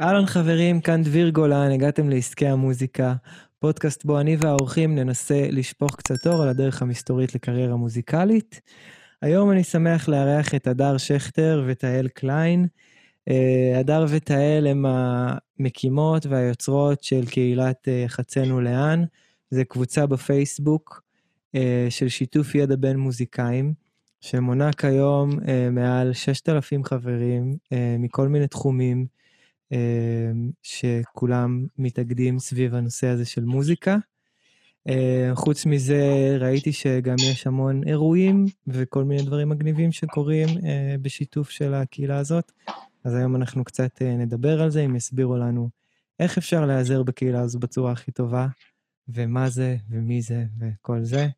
אהלן חברים, כאן דביר גולן, הגעתם לעסקי המוזיקה, פודקאסט בו אני והאורחים ננסה לשפוך קצת אור על הדרך המסתורית לקריירה מוזיקלית. היום אני שמח לארח את הדר שכטר ותהל קליין. אה, הדר ותהל הם המקימות והיוצרות של קהילת אה, חצנו לאן. זה קבוצה בפייסבוק אה, של שיתוף ידע בין מוזיקאים, שמונה כיום מעל 6,000 חברים מכל מיני תחומים. אמ, שכולם מתאגדים סביב הנושא הזה של מוזיקה. אמ, חוץ מזה, ראיתי שגם יש המון אירועים וכל מיני דברים מגניבים שקורים אה, בשיתוף של הקהילה הזאת. אז היום אנחנו קצת אה, נדבר על זה, הם יסבירו לנו איך אפשר להיעזר בקהילה הזו בצורה הכי טובה, ומה זה, ומי זה, וכל זה.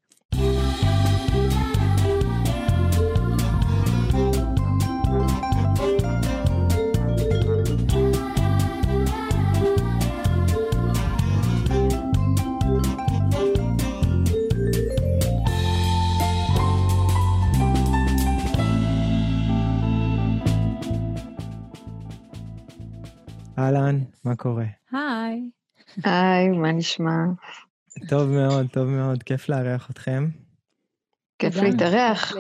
אהלן, מה קורה? היי. היי, מה נשמע? טוב מאוד, טוב מאוד, כיף לארח אתכם. כיף להתארח.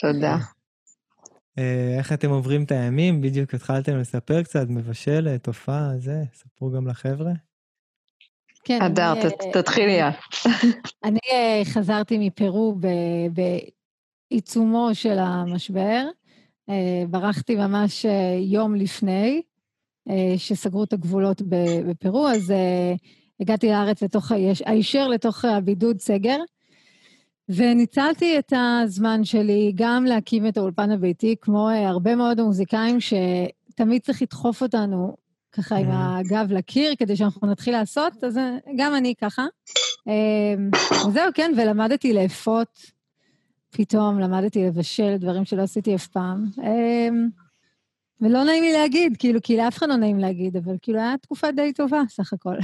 תודה. אה, איך אתם עוברים את הימים? בדיוק התחלתם לספר קצת, מבשלת, הופעה, זה, ספרו גם לחבר'ה. כן. אדר, תתחילי את. אני אה, חזרתי מפרו בעיצומו של המשבר. אה, ברחתי ממש אה, יום לפני אה, שסגרו את הגבולות בפרו, אז הגעתי לארץ לתוך, הישר לתוך הבידוד סגר, וניצלתי את הזמן שלי גם להקים את האולפן הביתי, כמו הרבה מאוד המוזיקאים שתמיד צריך לדחוף אותנו ככה עם הגב לקיר כדי שאנחנו נתחיל לעשות, אז גם אני ככה. וזהו, כן, ולמדתי לאפות פתאום למדתי לבשל דברים שלא עשיתי אף פעם. אמ, ולא נעים לי להגיד, כאילו, כי לאף אחד לא נעים להגיד, אבל כאילו, היה תקופה די טובה, סך הכל.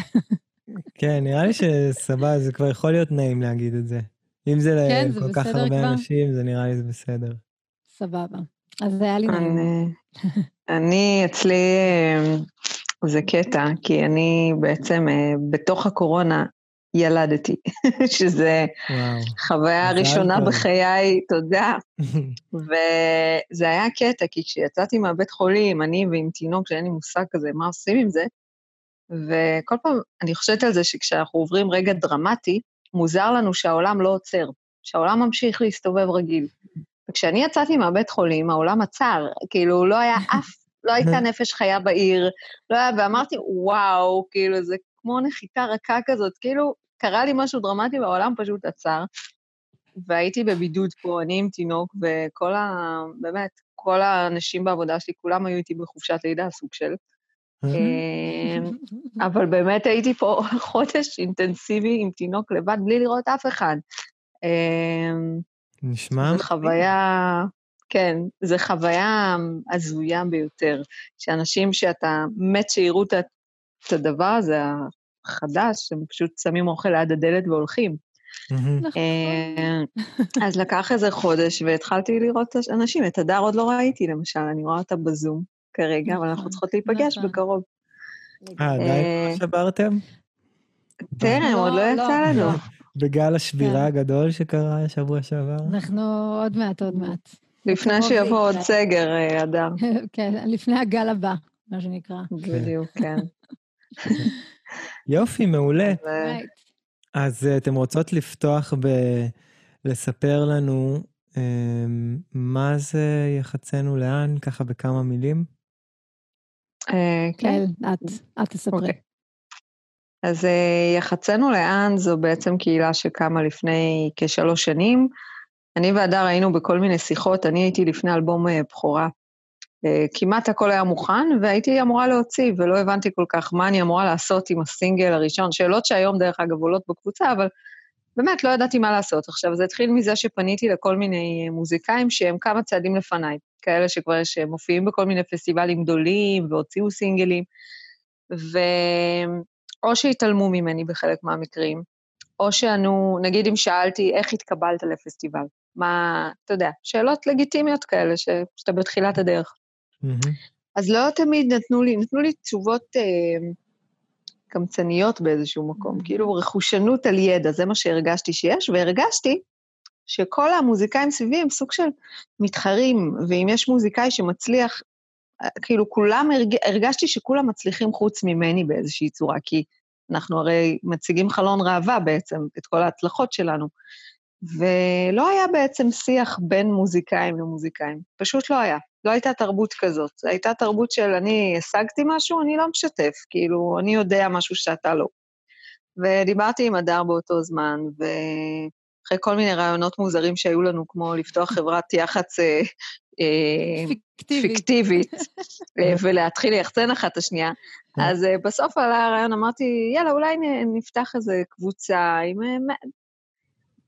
כן, נראה לי שסבבה, זה כבר יכול להיות נעים להגיד את זה. אם זה כן, לכל כך הרבה כבר. אנשים, זה נראה לי זה בסדר. סבבה. אז זה היה לי נעים. אני, אצלי, אמ, זה קטע, כי אני בעצם, אה, בתוך הקורונה, ילדתי, שזה וואו. חוויה ראשונה בחיי, תודה. וזה היה קטע, כי כשיצאתי מהבית חולים, אני ועם תינוק, שאין לי מושג כזה, מה עושים עם זה, וכל פעם אני חושבת על זה שכשאנחנו עוברים רגע דרמטי, מוזר לנו שהעולם לא עוצר, שהעולם ממשיך להסתובב רגיל. וכשאני יצאתי מהבית חולים, העולם עצר, כאילו לא היה אף, לא הייתה נפש חיה בעיר, לא היה, ואמרתי, וואו, כאילו, זה כמו נחיתה רכה כזאת, כאילו, קרה לי משהו דרמטי והעולם פשוט עצר. והייתי בבידוד פה, אני עם תינוק, וכל ה... באמת, כל האנשים בעבודה שלי, כולם היו איתי בחופשת לידה, סוג של. אמ, אבל באמת הייתי פה חודש אינטנסיבי עם תינוק לבד, בלי לראות אף אחד. אמ, נשמע... זו חוויה, כן, זו חוויה הזויה ביותר, שאנשים שאתה מת שיראו את הדבר הזה, חדש, הם פשוט שמים אוכל ליד הדלת והולכים. נכון. אה, אז לקח איזה חודש והתחלתי לראות אנשים. את הדר עוד לא ראיתי, למשל, אני רואה אותה בזום כרגע, אבל אנחנו נכון, צריכות להיפגש נכון. בקרוב. אה, עדיין לא שברתם? טרם, עוד לא, לא יצא לנו. בגל השבירה כן. הגדול שקרה שבוע שעבר? אנחנו עוד מעט, עוד מעט. לפני שיבוא עוד סגר, אדר. כן, לפני הגל הבא, מה שנקרא. בדיוק, כן. יופי, מעולה. אז אה, אתם רוצות לפתוח ב... לספר לנו אמ, מה זה יחצנו לאן, ככה בכמה מילים? אה, כן, את, את תספרי. אוקיי. אז אה, יחצנו לאן זו בעצם קהילה שקמה לפני כשלוש שנים. אני והדר היינו בכל מיני שיחות, אני הייתי לפני אלבום בכורה כמעט הכל היה מוכן, והייתי אמורה להוציא, ולא הבנתי כל כך מה אני אמורה לעשות עם הסינגל הראשון. שאלות שהיום, דרך אגב, עולות בקבוצה, אבל באמת לא ידעתי מה לעשות. עכשיו, זה התחיל מזה שפניתי לכל מיני מוזיקאים שהם כמה צעדים לפניי, כאלה שכבר יש, מופיעים בכל מיני פסטיבלים גדולים והוציאו סינגלים, ואו שהתעלמו ממני בחלק מהמקרים, או שענו, נגיד אם שאלתי איך התקבלת לפסטיבל, מה, אתה יודע, שאלות לגיטימיות כאלה, ש, שאתה בתחילת הדרך. אז לא תמיד נתנו לי, נתנו לי תשובות אה, קמצניות באיזשהו מקום, mm-hmm. כאילו רכושנות על ידע, זה מה שהרגשתי שיש, והרגשתי שכל המוזיקאים סביבי הם סוג של מתחרים, ואם יש מוזיקאי שמצליח, אה, כאילו כולם, הרג... הרגשתי שכולם מצליחים חוץ ממני באיזושהי צורה, כי אנחנו הרי מציגים חלון ראווה בעצם, את כל ההצלחות שלנו. ולא היה בעצם שיח בין מוזיקאים למוזיקאים, פשוט לא היה. לא הייתה תרבות כזאת, הייתה תרבות של אני השגתי משהו, אני לא משתף, כאילו, אני יודע משהו שאתה לא. ודיברתי עם הדר באותו זמן, ואחרי כל מיני רעיונות מוזרים שהיו לנו, כמו לפתוח חברת יח"צ אה, אה, פיקטיבית, פיקטיבית אה, ולהתחיל ליחצן אחת את השנייה, אז בסוף עלה הרעיון, אמרתי, יאללה, אולי נפתח איזה קבוצה עם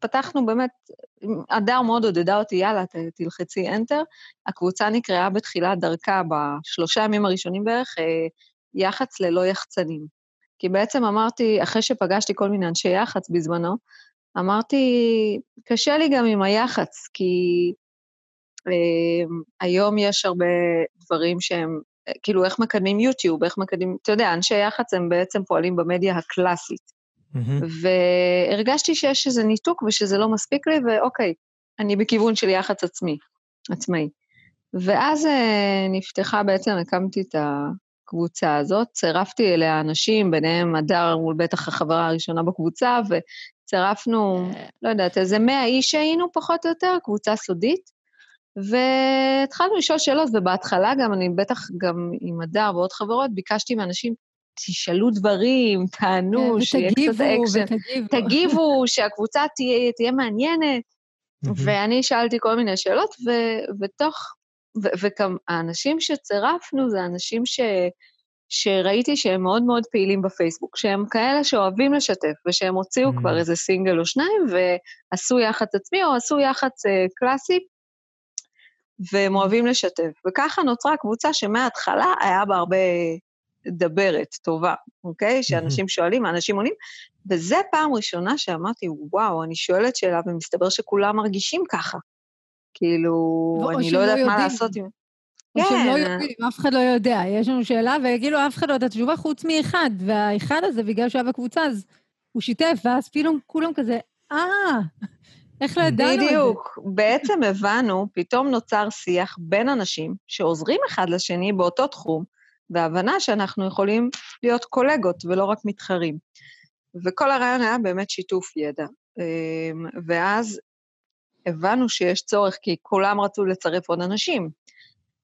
פתחנו באמת, הדר מאוד עודדה אותי, יאללה, ת, תלחצי Enter. הקבוצה נקראה בתחילת דרכה, בשלושה ימים הראשונים בערך, אה, יח"צ ללא יחצנים. כי בעצם אמרתי, אחרי שפגשתי כל מיני אנשי יח"צ בזמנו, אמרתי, קשה לי גם עם היח"צ, כי אה, היום יש הרבה דברים שהם, אה, כאילו, איך מקדמים יוטיוב, איך מקדמים, אתה יודע, אנשי יח"צ הם בעצם פועלים במדיה הקלאסית. Mm-hmm. והרגשתי שיש איזה ניתוק ושזה לא מספיק לי, ואוקיי, אני בכיוון של יח"צ עצמי, עצמאי. ואז אה, נפתחה בעצם, הקמתי את הקבוצה הזאת, צירפתי אליה אנשים, ביניהם הדר הוא בטח החברה הראשונה בקבוצה, וצירפנו, לא יודעת, איזה מאה איש היינו פחות או יותר, קבוצה סודית. והתחלנו לשאול שאלות, ובהתחלה גם, אני בטח גם עם הדר ועוד חברות, ביקשתי מאנשים, תשאלו דברים, תענו, כן, שיהיה קצת אקשן. ותגיבו, תגיבו, שהקבוצה תהיה, תהיה מעניינת. ואני שאלתי כל מיני שאלות, ו, ותוך, וגם האנשים שצירפנו זה אנשים ש, שראיתי שהם מאוד מאוד פעילים בפייסבוק, שהם כאלה שאוהבים לשתף, ושהם הוציאו. כבר איזה סינגל או שניים, ועשו יח"צ עצמי או עשו יח"צ uh, קלאסי, והם אוהבים לשתף. וככה נוצרה קבוצה שמההתחלה היה בה הרבה דברת, טובה, אוקיי? שאנשים שואלים, האנשים עונים, וזה פעם ראשונה שאמרתי, וואו, אני שואלת שאלה ומסתבר שכולם מרגישים ככה. כאילו, אני לא, לא יודעת מה לעשות עם... או שהם לא כן. יודעים, אף אחד לא יודע. יש לנו שאלה, וכאילו אף אחד לא יודע את התשובה חוץ מאחד, והאחד הזה, בגלל שהוא היה בקבוצה, אז הוא שיתף, ואז פתאום כולם כזה, אה, איך לא ידענו את זה? בדיוק. בעצם הבנו, פתאום נוצר שיח בין אנשים שעוזרים אחד לשני באותו תחום, והבנה שאנחנו יכולים להיות קולגות ולא רק מתחרים. וכל הרעיון היה באמת שיתוף ידע. אמ, ואז הבנו שיש צורך, כי כולם רצו לצרף עוד אנשים.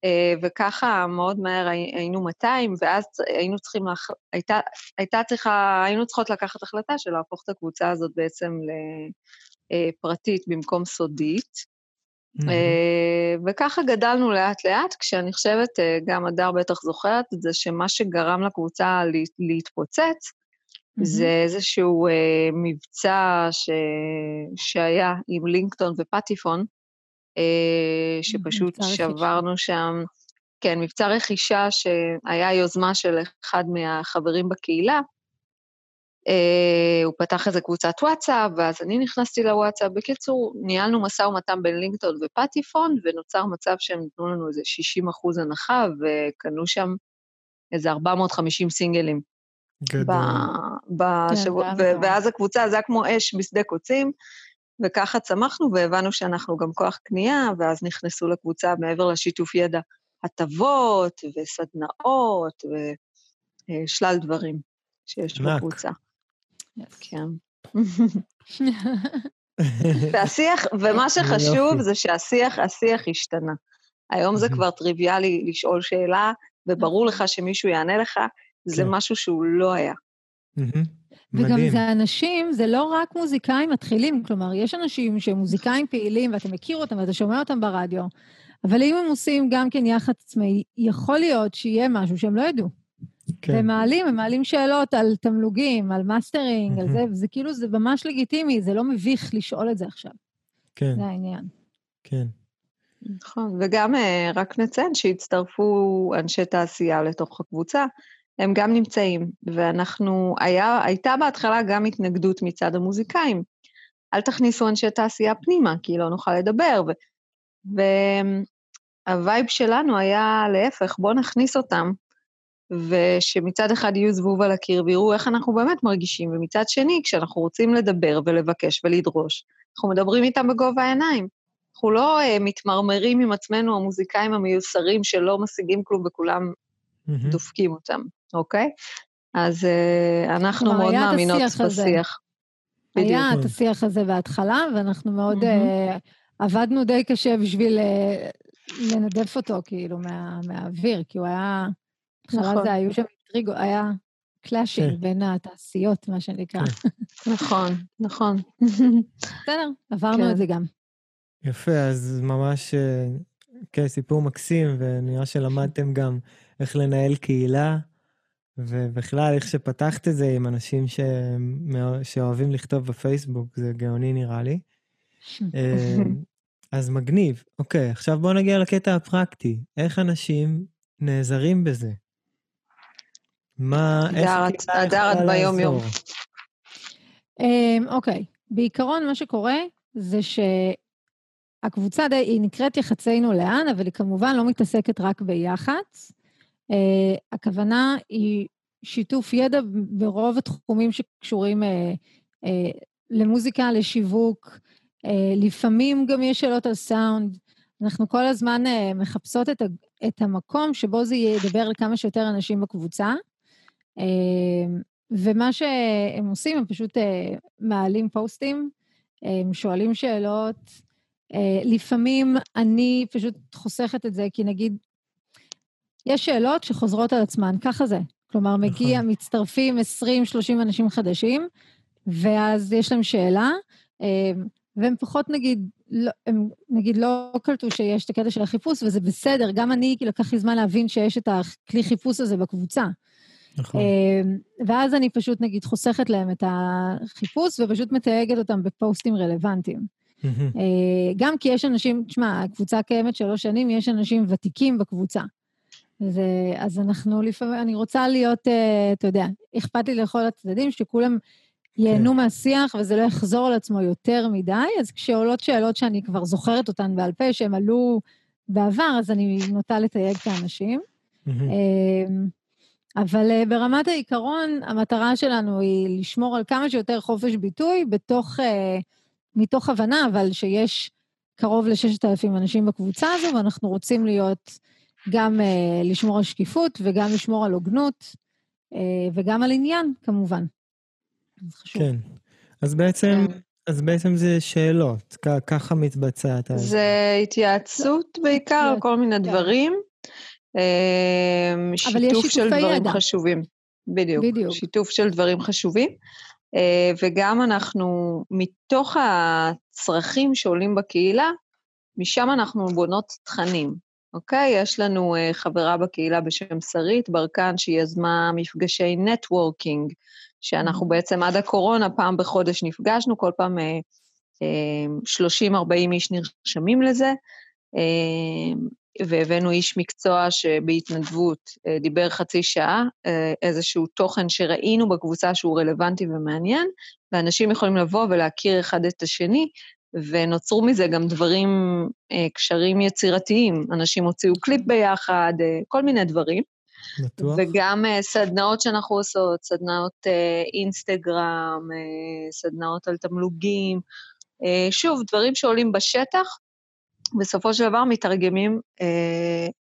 אה, וככה מאוד מהר היינו 200, ואז היינו צריכים. הייתה, הייתה צריכה, היינו צריכות לקחת החלטה של להפוך את הקבוצה הזאת בעצם לפרטית אה, במקום סודית. אה, וככה גדלנו לאט-לאט, כשאני חושבת, אה, גם הדר בטח זוכרת את זה, שמה שגרם לקבוצה להתפוצץ, זה איזשהו אה, מבצע ש... שהיה עם לינקטון ופטיפון, אה, שפשוט שברנו שם, כן, מבצע רכישה שהיה יוזמה של אחד מהחברים בקהילה, הוא פתח איזה קבוצת וואטסאפ, ואז אני נכנסתי לוואטסאפ. בקיצור, ניהלנו משא ומתן בין לינקטון ופטיפון, ונוצר מצב שהם נתנו לנו איזה 60 אחוז הנחה, וקנו שם איזה 450 סינגלים. גדול. בשבוע, כן, ואז הקבוצה, זה היה כמו אש בשדה קוצים, וככה צמחנו, והבנו שאנחנו גם כוח קנייה, ואז נכנסו לקבוצה מעבר לשיתוף ידע, הטבות וסדנאות ושלל אה, דברים שיש בקבוצה. כן. והשיח, ומה שחשוב זה שהשיח, השיח השתנה. היום זה כבר טריוויאלי לשאול שאלה, וברור לך שמישהו יענה לך, זה כן. משהו שהוא לא היה. וגם זה אנשים, זה לא רק מוזיקאים מתחילים, כלומר, יש אנשים שהם מוזיקאים פעילים, ואתה מכיר אותם ואתה שומע אותם ברדיו, אבל אם הם עושים גם כן יח"צ עצמאי, יכול להיות שיהיה משהו שהם לא ידעו. כן. הם מעלים, הם מעלים שאלות על תמלוגים, על מאסטרינג, על זה, וזה כאילו, זה ממש לגיטימי, זה לא מביך לשאול את זה עכשיו. כן. זה העניין. כן. נכון, וגם אה, רק נציין שהצטרפו אנשי תעשייה לתוך הקבוצה, הם גם נמצאים, ואנחנו, היה, הייתה בהתחלה גם התנגדות מצד המוזיקאים. אל תכניסו אנשי תעשייה פנימה, כי לא נוכל לדבר. ו, ה vibe שלנו היה להפך, בואו נכניס אותם, ושמצד אחד יהיו זבוב על הקיר ויראו איך אנחנו באמת מרגישים, ומצד שני, כשאנחנו רוצים לדבר ולבקש ולדרוש, אנחנו מדברים איתם בגובה העיניים. אנחנו לא uh, מתמרמרים עם עצמנו, המוזיקאים המיוסרים שלא משיגים כלום וכולם mm-hmm. דופקים אותם, אוקיי? אז uh, אנחנו מאוד מאמינות בשיח. היה את השיח הזה בהתחלה, ואנחנו מאוד mm-hmm. uh, עבדנו די קשה בשביל uh, לנדף אותו, כאילו, מה, מהאוויר, כי הוא היה... בהתחלה נכון. זה היו שם טריגו, היה clashing כן. בין התעשיות, מה שנקרא. כן. נכון, נכון. בסדר, עברנו כן. את זה גם. יפה, אז ממש, כן, סיפור מקסים, ונראה שלמדתם גם איך לנהל קהילה, ובכלל, איך שפתחת את זה עם אנשים ש... שאוהבים לכתוב בפייסבוק, זה גאוני נראה לי. אה, אז מגניב. אוקיי, עכשיו בואו נגיע לקטע הפרקטי. איך אנשים נעזרים בזה? מה, איך הדר את ביום-יום. אמ, אוקיי, בעיקרון מה שקורה זה שהקבוצה די, היא נקראת יחצינו לאן, אבל היא כמובן לא מתעסקת רק ביח"צ. Uh, הכוונה היא שיתוף ידע ברוב התחומים שקשורים uh, uh, למוזיקה, לשיווק. Uh, לפעמים גם יש שאלות על סאונד. אנחנו כל הזמן uh, מחפשות את, את המקום שבו זה ידבר לכמה שיותר אנשים בקבוצה. Uh, ומה שהם עושים, הם פשוט uh, מעלים פוסטים, הם שואלים שאלות. Uh, לפעמים אני פשוט חוסכת את זה, כי נגיד יש שאלות שחוזרות על עצמן, ככה זה. כלומר, מגיע, נכון. מצטרפים 20-30 אנשים חדשים, ואז יש להם שאלה, אמ, והם פחות, נגיד, לא, הם נגיד לא קלטו שיש את הקטע של החיפוש, וזה בסדר, גם אני, כי לקח לי זמן להבין שיש את הכלי חיפוש הזה בקבוצה. נכון. אמ, ואז אני פשוט, נגיד, חוסכת להם את החיפוש, ופשוט מתייגת אותם בפוסטים רלוונטיים. אה, גם כי יש אנשים, תשמע, הקבוצה קיימת שלוש שנים, יש אנשים ותיקים בקבוצה. זה, אז אנחנו לפעמים, אני רוצה להיות, uh, אתה יודע, אכפת לי לכל הצדדים, שכולם ייהנו כן. מהשיח וזה לא יחזור על עצמו יותר מדי, אז כשעולות שאלות שאני כבר זוכרת אותן בעל פה, שהן עלו בעבר, אז אני נוטה לתייג את האנשים. אבל uh, ברמת העיקרון, המטרה שלנו היא לשמור על כמה שיותר חופש ביטוי בתוך, uh, מתוך הבנה, אבל שיש קרוב ל-6,000 אנשים בקבוצה הזו, ואנחנו רוצים להיות... גם uh, לשמור על שקיפות וגם לשמור על הוגנות, וגם על עניין, כמובן. זה חשוב. כן. אז בעצם, כן. אז בעצם זה שאלות, כ- ככה מתבצעת. זה התייעצות בעיקר, כל מיני כן. דברים. Uh, שיתוף של דברים ידע. חשובים. בדיוק. בדיוק. שיתוף של דברים חשובים. Uh, וגם אנחנו, מתוך הצרכים שעולים בקהילה, משם אנחנו בונות תכנים. אוקיי? יש לנו uh, חברה בקהילה בשם שרית ברקן, שהיא יזמה מפגשי נטוורקינג, שאנחנו mm-hmm. בעצם עד הקורונה פעם בחודש נפגשנו, כל פעם uh, uh, 30-40 איש נרשמים לזה, והבאנו איש מקצוע שבהתנדבות uh, דיבר חצי שעה, uh, איזשהו תוכן שראינו בקבוצה שהוא רלוונטי ומעניין, ואנשים יכולים לבוא ולהכיר אחד את השני, ונוצרו מזה גם דברים, אה, קשרים יצירתיים. אנשים הוציאו קליפ ביחד, אה, כל מיני דברים. בטוח. וגם אה, סדנאות שאנחנו עושות, סדנאות אינסטגרם, סדנאות על תמלוגים. שוב, דברים שעולים בשטח, בסופו של דבר מתרגמים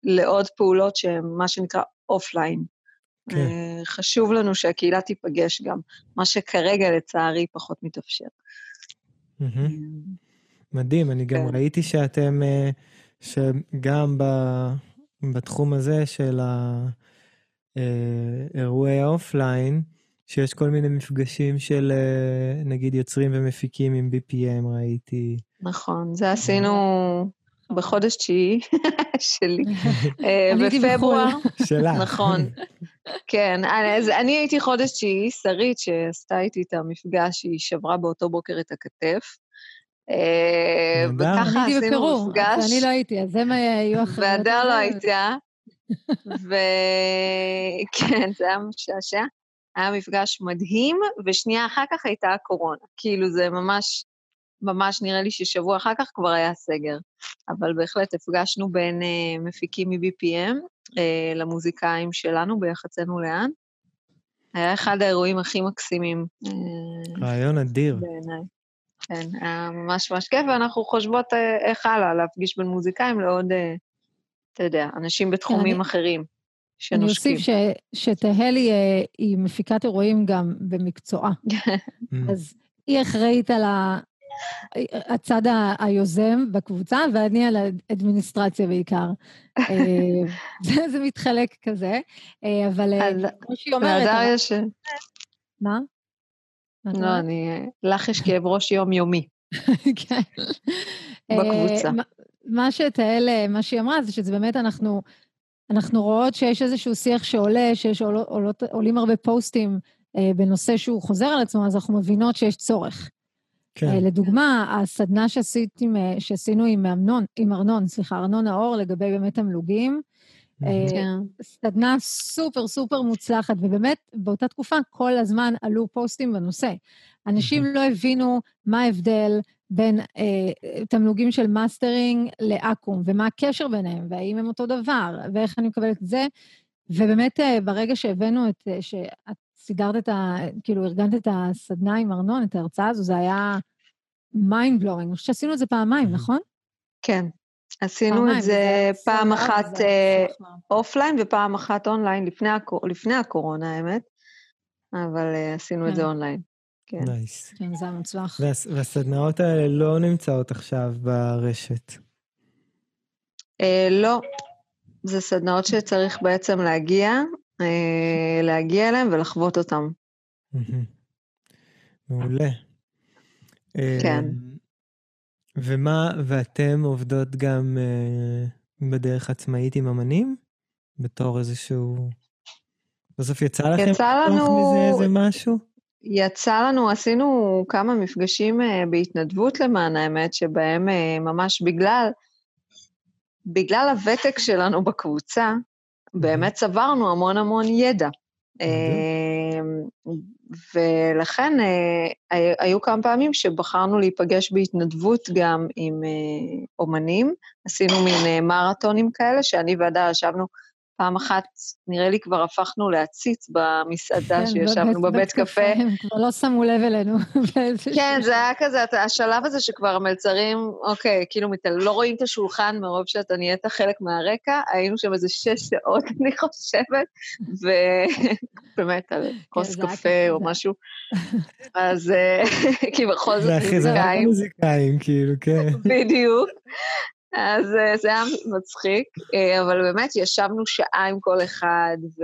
לעוד פעולות שהן מה שנקרא offline. כן. חשוב לנו שהקהילה תיפגש גם, מה שכרגע לצערי פחות מתאפשר. מדהים, אני גם כן. ראיתי שאתם, אה, שגם בתחום הזה של האירועי ה offline, שיש כל מיני מפגשים של אה, נגיד יוצרים ומפיקים עם BPM, ראיתי. נכון, זה עשינו בחודש תשיעי שלי, אה, בפברואר. שלך. נכון. כן, אז אני הייתי חודש תשיעי, שרית שעשתה איתי את המפגש, היא שברה באותו בוקר את הכתף. אה, וככה עשינו מפגש. אני לא הייתי, אז הם היו אחרים. והדר לא הייתה, וכן, זה היה משעשע. היה מפגש מדהים, ושנייה אחר כך הייתה הקורונה. כאילו, זה ממש ממש נראה לי ששבוע אחר כך כבר היה סגר. אבל בהחלט הפגשנו בין uh, מפיקים מ-BPM uh, למוזיקאים שלנו ביחצנו לאן. היה אחד האירועים הכי מקסימים. רעיון אדיר. בעיניי. כן, היה ממש ממש כיף, ואנחנו חושבות איך הלאה, להפגיש בין מוזיקאים לעוד, אתה יודע, אנשים בתחומים אני, אחרים שנושקים. אני אוסיף שתהלי היא מפיקת אירועים גם במקצועה. אז היא אחראית על ה... הצד היוזם בקבוצה, ואני על האדמיניסטרציה בעיקר. זה, זה מתחלק כזה, אבל כמו שהיא אומרת... להדר יש... מה? לא, אני... לך יש כאב ראש יומיומי. כן. בקבוצה. מה שתהל, מה שהיא אמרה, זה שזה באמת אנחנו... אנחנו רואות שיש איזשהו שיח שעולה, שיש עולות, עולים הרבה פוסטים אה, בנושא שהוא חוזר על עצמו, אז אנחנו מבינות שיש צורך. כן. אה, לדוגמה, הסדנה שעשית עם, שעשינו עם אמנון, עם ארנון, סליחה, ארנון נאור, לגבי באמת תמלוגים, אה, כן. סדנה סופר סופר מוצלחת, ובאמת באותה תקופה כל הזמן עלו פוסטים בנושא. אנשים לא הבינו מה ההבדל בין אה, תמלוגים של מאסטרינג לאקו"ם, ומה הקשר ביניהם, והאם הם אותו דבר, ואיך אני מקבלת את זה. ובאמת, אה, ברגע שהבאנו את, שאת סידרת את ה... כאילו, ארגנת את הסדנה עם ארנון, את ההרצאה הזו, זה היה mind blowing. אני חושבת שעשינו את זה פעמיים, נכון? כן. עשינו פעמיים, את זה פעם אחת offline ופעם אחת אונליין, לפני, הקור... לפני הקורונה, האמת, אבל אה, עשינו כן. את זה. אונליין. כן. nice. כן, זה היה מוצלח. וה... והסדנאות האלה לא נמצאות עכשיו ברשת. אה, לא, זה סדנאות שצריך בעצם להגיע, להגיע אליהן ולחוות אותן. מעולה. כן. ומה, ואתם עובדות גם אה, בדרך עצמאית עם אמנים? בתור איזשהו... בסוף יצא לכם יצא לנו... מזה איזה משהו? יצא לנו, עשינו כמה מפגשים בהתנדבות למען האמת, שבהם ממש בגלל, בגלל הוותק שלנו בקבוצה, באמת צברנו המון המון ידע. ולכן אה, היו כמה פעמים שבחרנו להיפגש בהתנדבות גם עם אה, אומנים. עשינו מין אה, מרתונים כאלה, שאני והדר ישבנו פעם אחת, נראה לי כבר הפכנו להציץ במסעדה כן, שישבנו בבית, בבית קפה. הם כבר לא שמו לב אלינו. כן, זה היה כזה, השלב הזה שכבר המלצרים, אוקיי, כאילו לא רואים את השולחן מרוב שאתה נהיית חלק מהרקע, היינו שם איזה שש שעות, אני חושבת, ובאמת, על כן, כוס קפה או משהו. אז כי בכל זאת מוזיקאים. זה הכי מוזיקאים, כאילו, כן. בדיוק. אז אה, זה היה מצחיק, אה, אבל באמת ישבנו שעה עם כל אחד ו...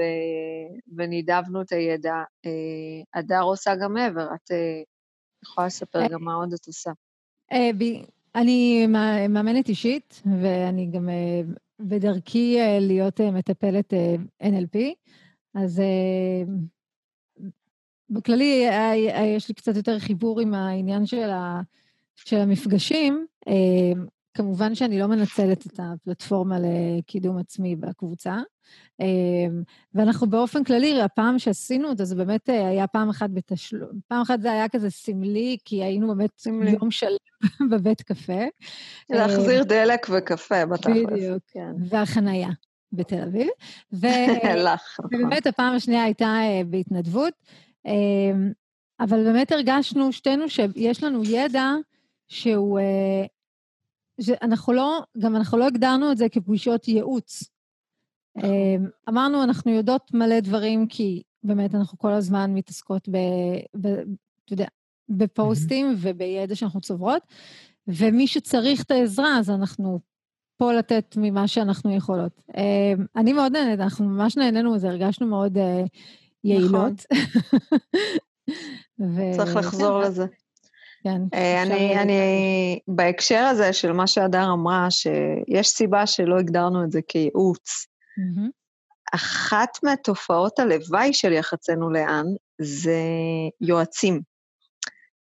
ונידבנו את הידע. אה, הדר עושה גם מעבר, את יכולה לספר גם מה עוד את עושה. אני מאמנת אישית, ואני גם בדרכי להיות מטפלת NLP, אז בכללי יש לי קצת יותר חיבור עם העניין של, ה, של המפגשים. כמובן שאני לא מנצלת את הפלטפורמה לקידום עצמי בקבוצה. אמ, ואנחנו באופן כללי, הפעם שעשינו את זה, באמת אה, היה פעם אחת בתשלום. פעם אחת זה היה כזה סמלי, כי היינו באמת סמלי. יום שלם בבית קפה. להחזיר אמ, דלק וקפה, בתכלס. בדיוק, כן. והחנייה בתל אביב. ו... לך, נכון. ובאמת הפעם השנייה הייתה אה, בהתנדבות. אמ, אבל באמת הרגשנו שתינו שיש לנו ידע שהוא אה, אנחנו לא, גם אנחנו לא הגדרנו את זה כפגישות ייעוץ. נכון. אמ, אמרנו, אנחנו יודעות מלא דברים, כי באמת אנחנו כל הזמן מתעסקות ב... ב אתה יודע, בפוסטים ובידע שאנחנו צוברות, ומי שצריך את העזרה, אז אנחנו פה לתת ממה שאנחנו יכולות. אמ, אני מאוד נהנית, אנחנו ממש נהנינו מזה, הרגשנו מאוד אה, יעילות. נכון. צריך לחזור לזה. כן. אה, אני, אני, בהקשר הזה של מה שהדר אמרה, שיש סיבה שלא הגדרנו את זה כייעוץ. Mm-hmm. אחת מהתופעות הלוואי של יחצנו לאן זה יועצים.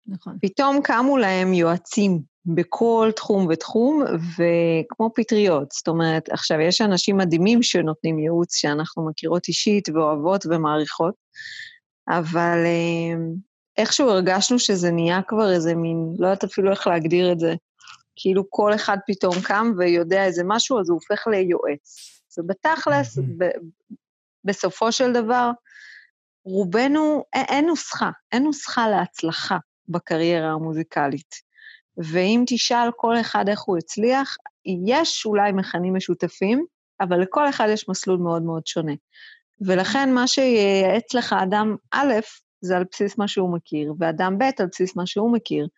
נכון. פתאום קמו להם יועצים בכל תחום ותחום, וכמו פטריות. זאת אומרת, עכשיו, יש אנשים מדהימים שנותנים ייעוץ שאנחנו מכירות אישית ואוהבות ומעריכות, אבל אה, איכשהו הרגשנו שזה נהיה כבר איזה מין, לא יודעת אפילו איך להגדיר את זה, כאילו כל אחד פתאום קם ויודע איזה משהו, אז הוא הופך ליועץ. ובתכלס, ב- בסופו של דבר, רובנו, אין, אין נוסחה, אין נוסחה להצלחה בקריירה המוזיקלית. ואם תשאל כל אחד איך הוא הצליח, יש אולי מכנים משותפים, אבל לכל אחד יש מסלול מאוד מאוד שונה. ולכן מה שייעץ לך אדם א', זה על בסיס מה שהוא מכיר, ואדם ב', על בסיס מה שהוא מכיר.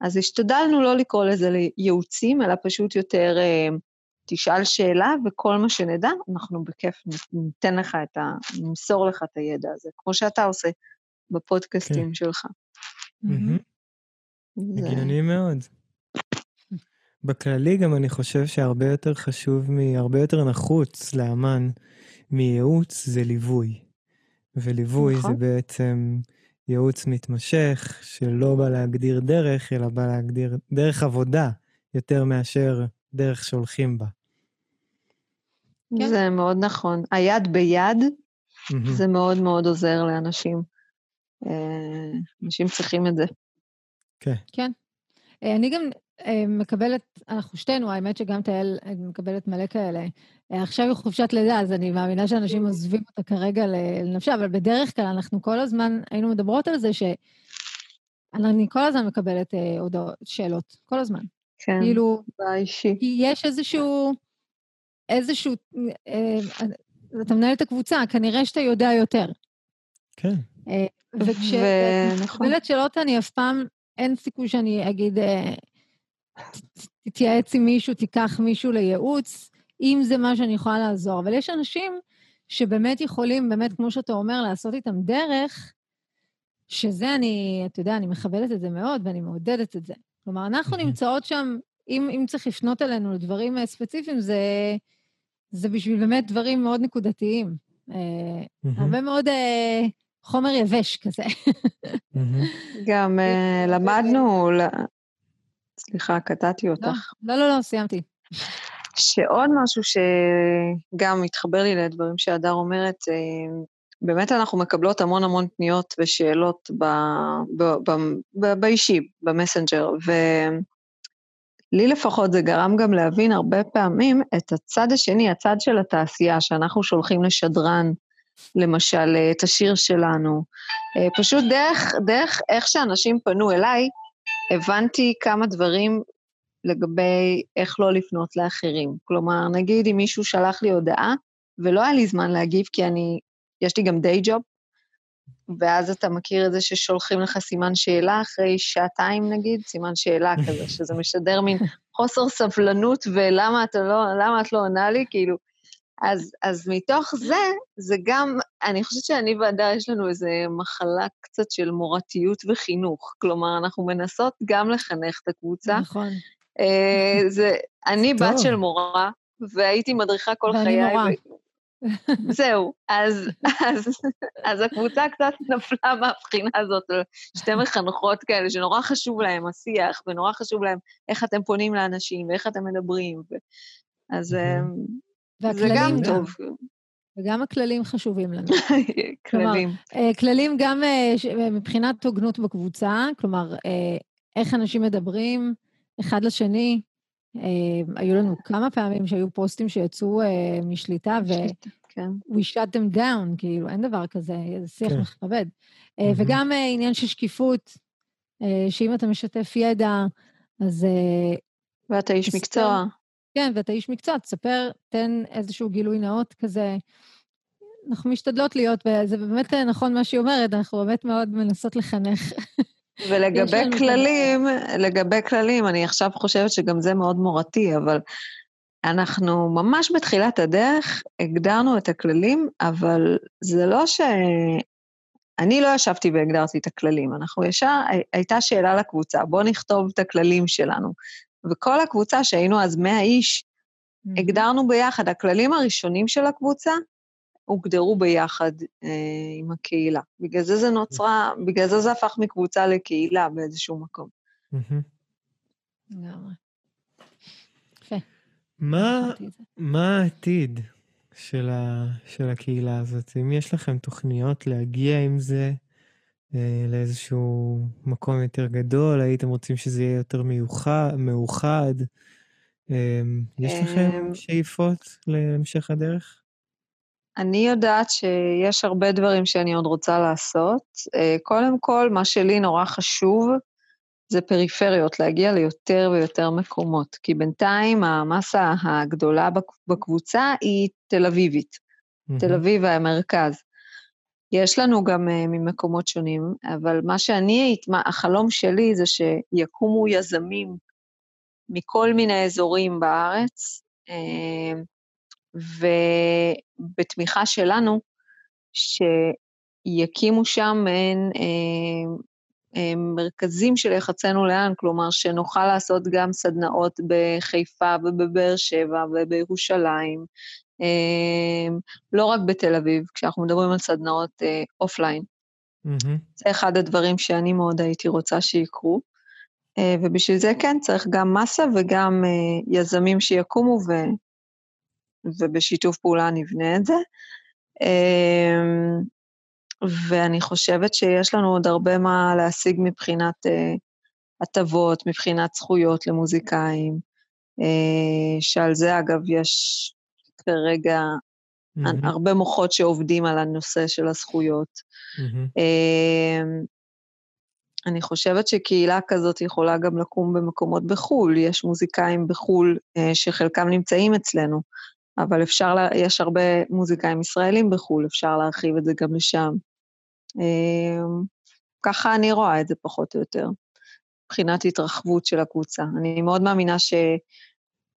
אז השתדלנו לא לקרוא לזה לייעוצים, אלא פשוט יותר אה, תשאל שאלה, וכל מה שנדע, אנחנו בכיף ניתן לך את ה... נמסור לך את הידע הזה, כמו שאתה עושה בפודקאסטים כן. שלך. הגיוני מאוד. בכללי גם אני חושב שהרבה יותר חשוב, הרבה יותר נחוץ לאמן מייעוץ זה ליווי. וליווי נכון. זה בעצם ייעוץ מתמשך, שלא בא להגדיר דרך, אלא בא להגדיר דרך עבודה, יותר מאשר דרך שהולכים בה. כן. זה מאוד נכון. היד ביד, mm-hmm. זה מאוד מאוד עוזר לאנשים. אה, אנשים צריכים את זה. כן. כן. אה, אני גם מקבלת, אנחנו שתינו, האמת שגם תהל מקבלת מלא כאלה. עכשיו היא חופשת לידה, אז אני מאמינה שאנשים עוזבים אותה כרגע לנפשה, אבל בדרך כלל אנחנו כל הזמן היינו מדברות על זה ש... אני כל הזמן מקבלת הודעות, שאלות, כל הזמן. כן, כאילו, באישי. יש איזשהו, איזשהו, אה, אתה מנהל את הקבוצה, כנראה שאתה יודע יותר. כן. אה, וכשאני מקבלת שאלות, אני אף פעם, אין סיכוי שאני אגיד, אה, תתייעץ עם מישהו, תיקח מישהו לייעוץ, אם זה מה שאני יכולה לעזור. אבל יש אנשים שבאמת יכולים, באמת, כמו שאתה אומר, לעשות איתם דרך, שזה אני, אתה יודע, אני מכבדת את זה מאוד ואני מעודדת את זה. כלומר, אנחנו נמצאות שם, אם, אם צריך לפנות אלינו לדברים אה, ספציפיים, זה, זה בשביל באמת דברים מאוד נקודתיים. Mm-hmm. הרבה מאוד uh, חומר יבש כזה. גם uh, למדנו, סליחה, קטעתי לא, אותך. לא, לא, לא, סיימתי. שעוד משהו שגם מתחבר לי לדברים שהדר אומרת, באמת אנחנו מקבלות המון המון פניות ושאלות ב, ב, ב, ב, באישי, במסנג'ר, ולי לפחות זה גרם גם להבין הרבה פעמים את הצד השני, הצד של התעשייה, שאנחנו שולחים לשדרן, למשל, את השיר שלנו. אה, פשוט דרך, דרך איך שאנשים פנו אליי, הבנתי כמה דברים לגבי איך לא לפנות לאחרים. כלומר, נגיד אם מישהו שלח לי הודעה, ולא היה לי זמן להגיב כי אני יש לי גם דיי ג'וב, ואז אתה מכיר את זה ששולחים לך סימן שאלה אחרי שעתיים נגיד, סימן שאלה כזה, שזה משדר מין חוסר סבלנות ולמה אתה לא, למה את לא עונה לי, כאילו. אז, אז מתוך זה, זה גם, אני חושבת שאני והדר יש לנו איזו מחלה קצת של מורתיות וחינוך. כלומר, אנחנו מנסות גם לחנך את הקבוצה. נכון. Uh, זה, אני בת של מורה, והייתי מדריכה כל חיי. ואני מורה. זהו, אז, אז, אז הקבוצה קצת נפלה מהבחינה הזאת, שתי מחנכות כאלה שנורא חשוב להם השיח, ונורא חשוב להם איך אתם פונים לאנשים, ואיך אתם מדברים, ו... אז אמ, זה גם טוב. וגם הכללים חשובים לנו. כללים. כלומר, אה, כללים גם אה, מבחינת הוגנות בקבוצה, כלומר, אה, איך אנשים מדברים אחד לשני, היו לנו כמה פעמים שהיו פוסטים שיצאו משליטה, ו... כן. we shut them down, כאילו, אין דבר כזה, זה שיח כן. מכבד. Mm-hmm. וגם uh, עניין של שקיפות, uh, שאם אתה משתף ידע, אז... Uh, ואתה איש מקצוע. כן, ואתה איש מקצוע, תספר, תן איזשהו גילוי נאות כזה. אנחנו משתדלות להיות, וזה באמת נכון מה שהיא אומרת, אנחנו באמת מאוד מנסות לחנך. ולגבי כללים, לגבי כללים, אני עכשיו חושבת שגם זה מאוד מורתי, אבל אנחנו ממש בתחילת הדרך הגדרנו את הכללים, אבל זה לא ש... אני לא ישבתי והגדרתי את הכללים, אנחנו ישר, הייתה שאלה לקבוצה, בואו נכתוב את הכללים שלנו. וכל הקבוצה, שהיינו אז 100 איש, הגדרנו ביחד, הכללים הראשונים של הקבוצה הוגדרו ביחד אה, עם הקהילה. בגלל זה זה נוצרה, בגלל זה זה הפך מקבוצה לקהילה באיזשהו מקום. מה, מה העתיד של, ה, של הקהילה הזאת? אם יש לכם תוכניות להגיע עם זה לאיזשהו מקום יותר גדול? הייתם רוצים שזה יהיה יותר מיוחד, מאוחד? אה, יש לכם אמ, שאיפות להמשך הדרך? אני יודעת שיש הרבה דברים שאני עוד רוצה לעשות. אה, קודם כל, מה שלי נורא חשוב זה פריפריות, להגיע ליותר ויותר מקומות, כי בינתיים המסה הגדולה בקבוצה היא תל אביבית. תל אביב והמרכז. יש לנו גם uh, ממקומות שונים, אבל מה שאני, החלום שלי זה שיקומו יזמים מכל מיני אזורים בארץ, uh, ובתמיכה שלנו, שיקימו שם מעין uh, מרכזים של יחצנו לאן, כלומר שנוכל לעשות גם סדנאות בחיפה ובבאר שבע ובירושלים, לא רק בתל אביב, כשאנחנו מדברים על סדנאות אופליין. Mm-hmm. זה אחד הדברים שאני מאוד הייתי רוצה שיקרו. אה, ובשביל זה כן, צריך גם מסה וגם אה, יזמים שיקומו, ו... ובשיתוף פעולה נבנה את זה. אמ, ואני חושבת שיש לנו עוד הרבה מה להשיג מבחינת אה, הטבות, מבחינת זכויות למוזיקאים, שעל זה, אגב, יש כרגע mm-hmm. הרבה מוחות שעובדים על הנושא של הזכויות. Mm-hmm. אני חושבת שקהילה כזאת יכולה גם לקום במקומות בחו"ל. יש מוזיקאים בחו"ל אה, שחלקם נמצאים אצלנו, אבל אפשר, לה, יש הרבה מוזיקאים ישראלים בחו"ל, אפשר להרחיב את זה גם לשם. אמ, ככה אני רואה את זה פחות או יותר, מבחינת התרחבות של הקבוצה. אני מאוד מאמינה ש,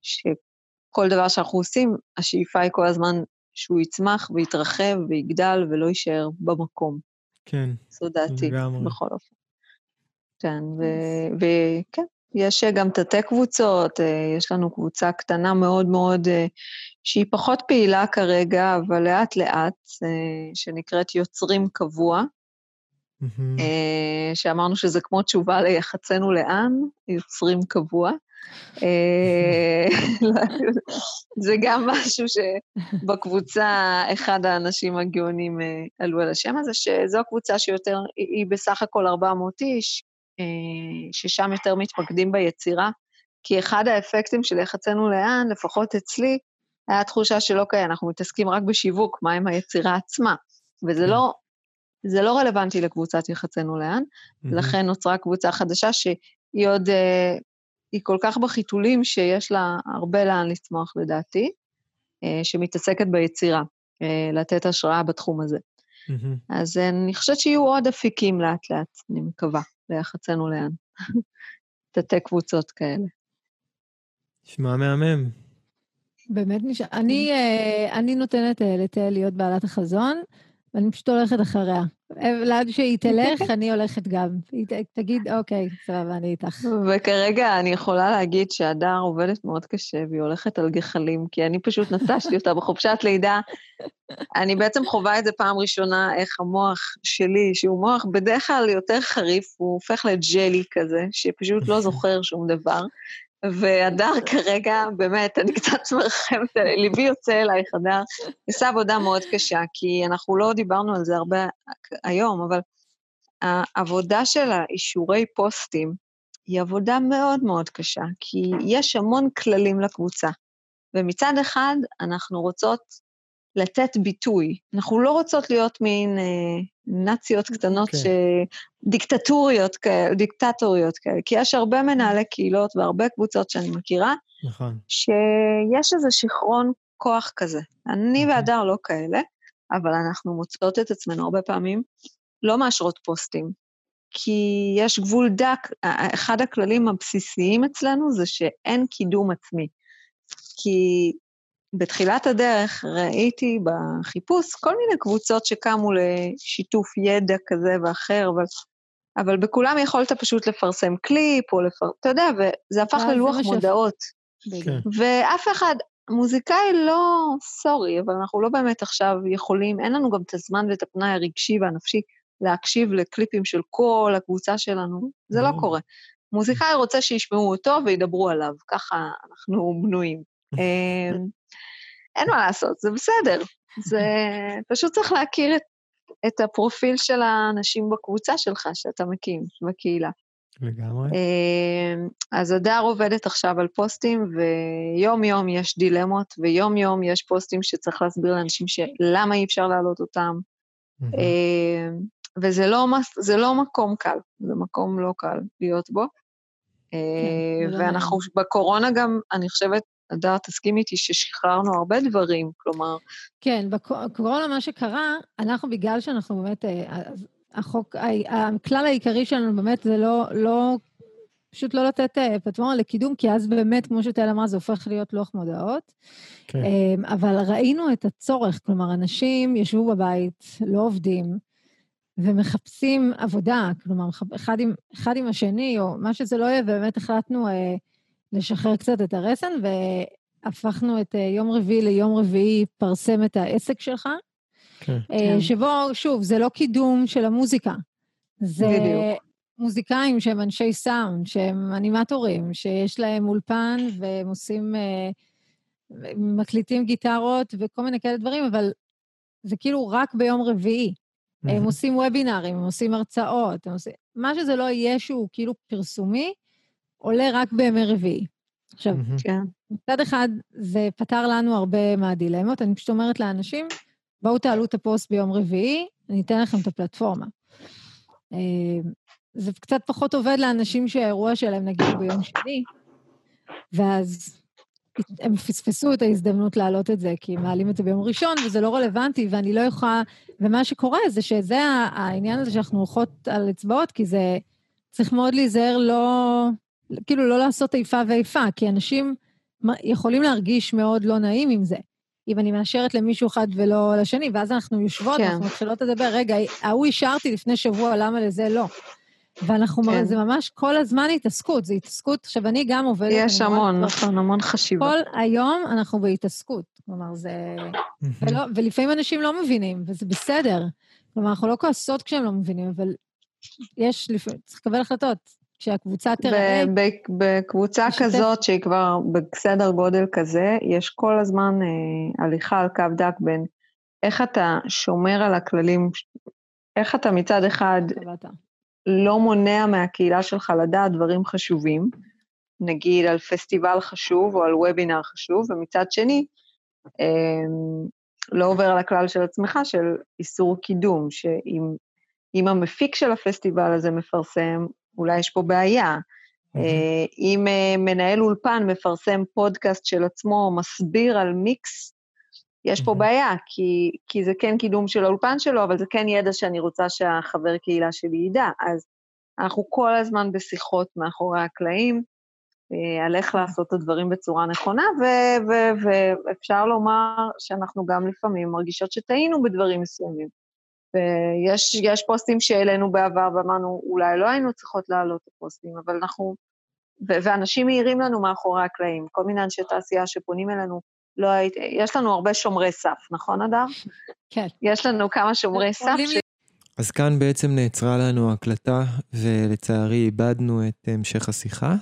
ש, כל דבר שאנחנו עושים, השאיפה היא כל הזמן שהוא יצמח ויתרחב ויגדל ולא יישאר במקום. כן, זו דעתי, לגמרי. בכל אופן. כן, וכן, יש גם תתי קבוצות, אה, יש לנו קבוצה קטנה מאוד מאוד, אה, שהיא פחות פעילה כרגע, אבל לאט-לאט, אה, שנקראת יוצרים קבוע. שאמרנו שזה כמו תשובה ליחצנו לאן, יוצרים קבוע. אה, זה גם משהו שבקבוצה, אחד האנשים הגאונים אה, עלו על השם הזה, שזו קבוצה שיותר, היא בסך הכל 400 איש, אה, ששם יותר מתמקדים ביצירה, כי אחד האפקטים של יחצנו לאן, לפחות אצלי, היה תחושה של אוקיי, אנחנו מתעסקים רק בשיווק, מה עם היצירה עצמה? וזה לא, זה לא רלוונטי לקבוצת יחצנו לאן, לכן נוצרה קבוצה חדשה שהיא עוד היא כל כך בחיתולים שיש לה הרבה לאן לצמוח לדעתי, אה, שמתעסקת ביצירה, אה, לתת השראה בתחום הזה. Mm-hmm. אז אני חושבת שיהיו עוד אפיקים לאט-לאט, אני מקווה, ליחצנו לאן. תתי קבוצות כאלה. נשמע מהמם. באמת נשמע. אני, אה, אני נותנת לתה להיות בעלת החזון, ואני פשוט הולכת אחריה. לאן שהיא תלך, אני הולכת גם. היא תגיד, אוקיי, סבבה, אני איתך. וכרגע אני יכולה להגיד שהדר עובדת מאוד קשה, והיא הולכת על גחלים, כי אני פשוט נטשתי אותה בחופשת לידה. אני בעצם חווה את זה פעם ראשונה, איך המוח שלי, שהוא מוח בדרך כלל יותר חריף, הוא הופך לג'לי כזה, שפשוט לא זוכר שום דבר. והדר כרגע, באמת, אני קצת מרחמת, ליבי יוצא אלייך, הדר, עושה עבודה מאוד קשה, כי אנחנו לא דיברנו על זה הרבה היום, אבל העבודה של האישורי פוסטים היא עבודה מאוד מאוד קשה, כי יש המון כללים לקבוצה. ומצד אחד, אנחנו רוצות לתת ביטוי. אנחנו לא רוצות להיות מין אה, נאציות קטנות, okay. אוקיי. ש... דיקטטוריות כאלה, דיקטטוריות כאלה, כי יש הרבה מנהלי קהילות והרבה קבוצות שאני מכירה, נכון. שיש איזה שיכרון כוח כזה. אני נכון. והדר לא כאלה, אבל אנחנו מוצאות את עצמנו הרבה פעמים לא מאשרות פוסטים, כי יש גבול דק, אחד הכללים הבסיסיים אצלנו זה שאין קידום עצמי. כי בתחילת הדרך ראיתי בחיפוש כל מיני קבוצות שקמו לשיתוף ידע כזה ואחר, אבל, אבל בכולם יכולת פשוט לפרסם קליפ, או לפר... אתה יודע, וזה הפך אה, ללוח מודעות. כן. ואף אחד, מוזיקאי לא, סורי, אבל אנחנו לא באמת עכשיו יכולים, אין לנו גם את הזמן ואת הפנאי הרגשי והנפשי להקשיב לקליפים של כל הקבוצה שלנו, זה לא קורה. מוזיקאי רוצה שישמעו אותו וידברו עליו, ככה אנחנו בנויים. אמ, אין מה לעשות, זה בסדר. זה פשוט צריך להכיר את, את הפרופיל של האנשים בקבוצה שלך שאתה מקים, בקהילה. לגמרי. אמ, אז הדר עובדת עכשיו על פוסטים, ויום-יום יש דילמות, ויום-יום יש פוסטים שצריך להסביר לאנשים למה אי אפשר להעלות אותם. אמ, וזה לא, לא מקום קל, זה מקום לא קל להיות בו. כן, לא ואנחנו בקורונה גם, אני חושבת, הדר, תסכים איתי ששחררנו הרבה דברים, כלומר... כן, בקורונה מה שקרה, אנחנו בגלל שאנחנו באמת, אה, החוק, הכלל העיקרי שלנו באמת זה לא, לא, פשוט לא לתת אה, פלטפורמה לקידום, כי אז באמת, כמו שטל אמרה, זה הופך להיות לוח מודעות. כן. אבל ראינו את הצורך, כלומר, אנשים ישבו בבית, לא עובדים, ומחפשים עבודה, כלומר, אחד עם, אחד עם השני, או מה שזה לא יהיה, ובאמת החלטנו אה, לשחרר קצת את הרסן, והפכנו את אה, יום רביעי ליום רביעי פרסם את העסק שלך. כן. אה, כן. שבו, שוב, זה לא קידום של המוזיקה. זה בדיוק. מוזיקאים שהם אנשי סאונד, שהם אנימטורים, שיש להם אולפן והם עושים, אה, מקליטים גיטרות וכל מיני כאלה דברים, אבל זה כאילו רק ביום רביעי. הם עושים וובינארים, הם עושים הרצאות, הם עושים... מה שזה לא יהיה שהוא כאילו פרסומי, עולה רק בימי רביעי. עכשיו, כן. מצד אחד, זה פתר לנו הרבה מהדילמות. אני פשוט אומרת לאנשים, בואו תעלו את הפוסט ביום רביעי, אני אתן לכם את הפלטפורמה. אה, זה קצת פחות עובד לאנשים שהאירוע שלהם נגיד ביום שני, ואז הם פספסו את ההזדמנות להעלות את זה, כי מעלים את זה ביום ראשון, וזה לא רלוונטי, ואני לא יכולה... ומה שקורה זה שזה העניין הזה שאנחנו הולכות על אצבעות, כי זה... צריך מאוד להיזהר לא... כאילו, לא לעשות איפה ואיפה, כי אנשים יכולים להרגיש מאוד לא נעים עם זה. אם אני מאשרת למישהו אחד ולא לשני, ואז אנחנו יושבות, כן. אנחנו מתחילות לדבר, רגע, ההוא אישרתי לפני שבוע, למה לזה לא? ואנחנו, כן. זה ממש כל הזמן התעסקות, זה התעסקות, עכשיו אני גם עובדת... יש המון, נכון, המון חשיבה. כל היום אנחנו בהתעסקות, כלומר זה... ולא, ולפעמים אנשים לא מבינים, וזה בסדר. כלומר, אנחנו לא כועסות כשהם לא מבינים, אבל יש, לפעמים, צריך לקבל החלטות. כשהקבוצה תראה... בקבוצה משתף... כזאת, שהיא כבר בסדר גודל כזה, יש כל הזמן אה, הליכה על קו דק בין איך אתה שומר על הכללים, איך אתה מצד אחד לא מונע מהקהילה שלך לדעת דברים חשובים, נגיד על פסטיבל חשוב או על וובינר חשוב, ומצד שני, אמ, לא עובר על הכלל של עצמך של איסור קידום, שאם המפיק של הפסטיבל הזה מפרסם, אולי יש פה בעיה. Mm-hmm. אם אה, מנהל אולפן מפרסם פודקאסט של עצמו, מסביר על מיקס יש פה בעיה, כי, כי זה כן קידום של האולפן שלו, אבל זה כן ידע שאני רוצה שהחבר קהילה שלי ידע. אז אנחנו כל הזמן בשיחות מאחורי הקלעים, אה, על איך לעשות את הדברים בצורה נכונה, ואפשר לומר שאנחנו גם לפעמים מרגישות שטעינו בדברים מסוימים. ויש פוסטים שהעלינו בעבר ואמרנו, אולי לא היינו צריכות להעלות את הפוסטים, אבל אנחנו... ואנשים מעירים לנו מאחורי הקלעים, כל מיני אנשי תעשייה שפונים אלינו, לא הייתי, יש לנו הרבה שומרי סף, נכון, אדר? כן. יש לנו כמה שומרי סף. ש... אז כאן בעצם נעצרה לנו הקלטה, ולצערי איבדנו את המשך השיחה.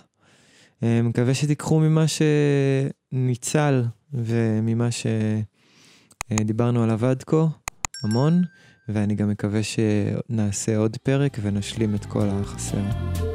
אה, מקווה שתיקחו ממה שניצל וממה שדיברנו עליו עד כה המון, ואני גם מקווה שנעשה עוד פרק ונשלים את כל החסר.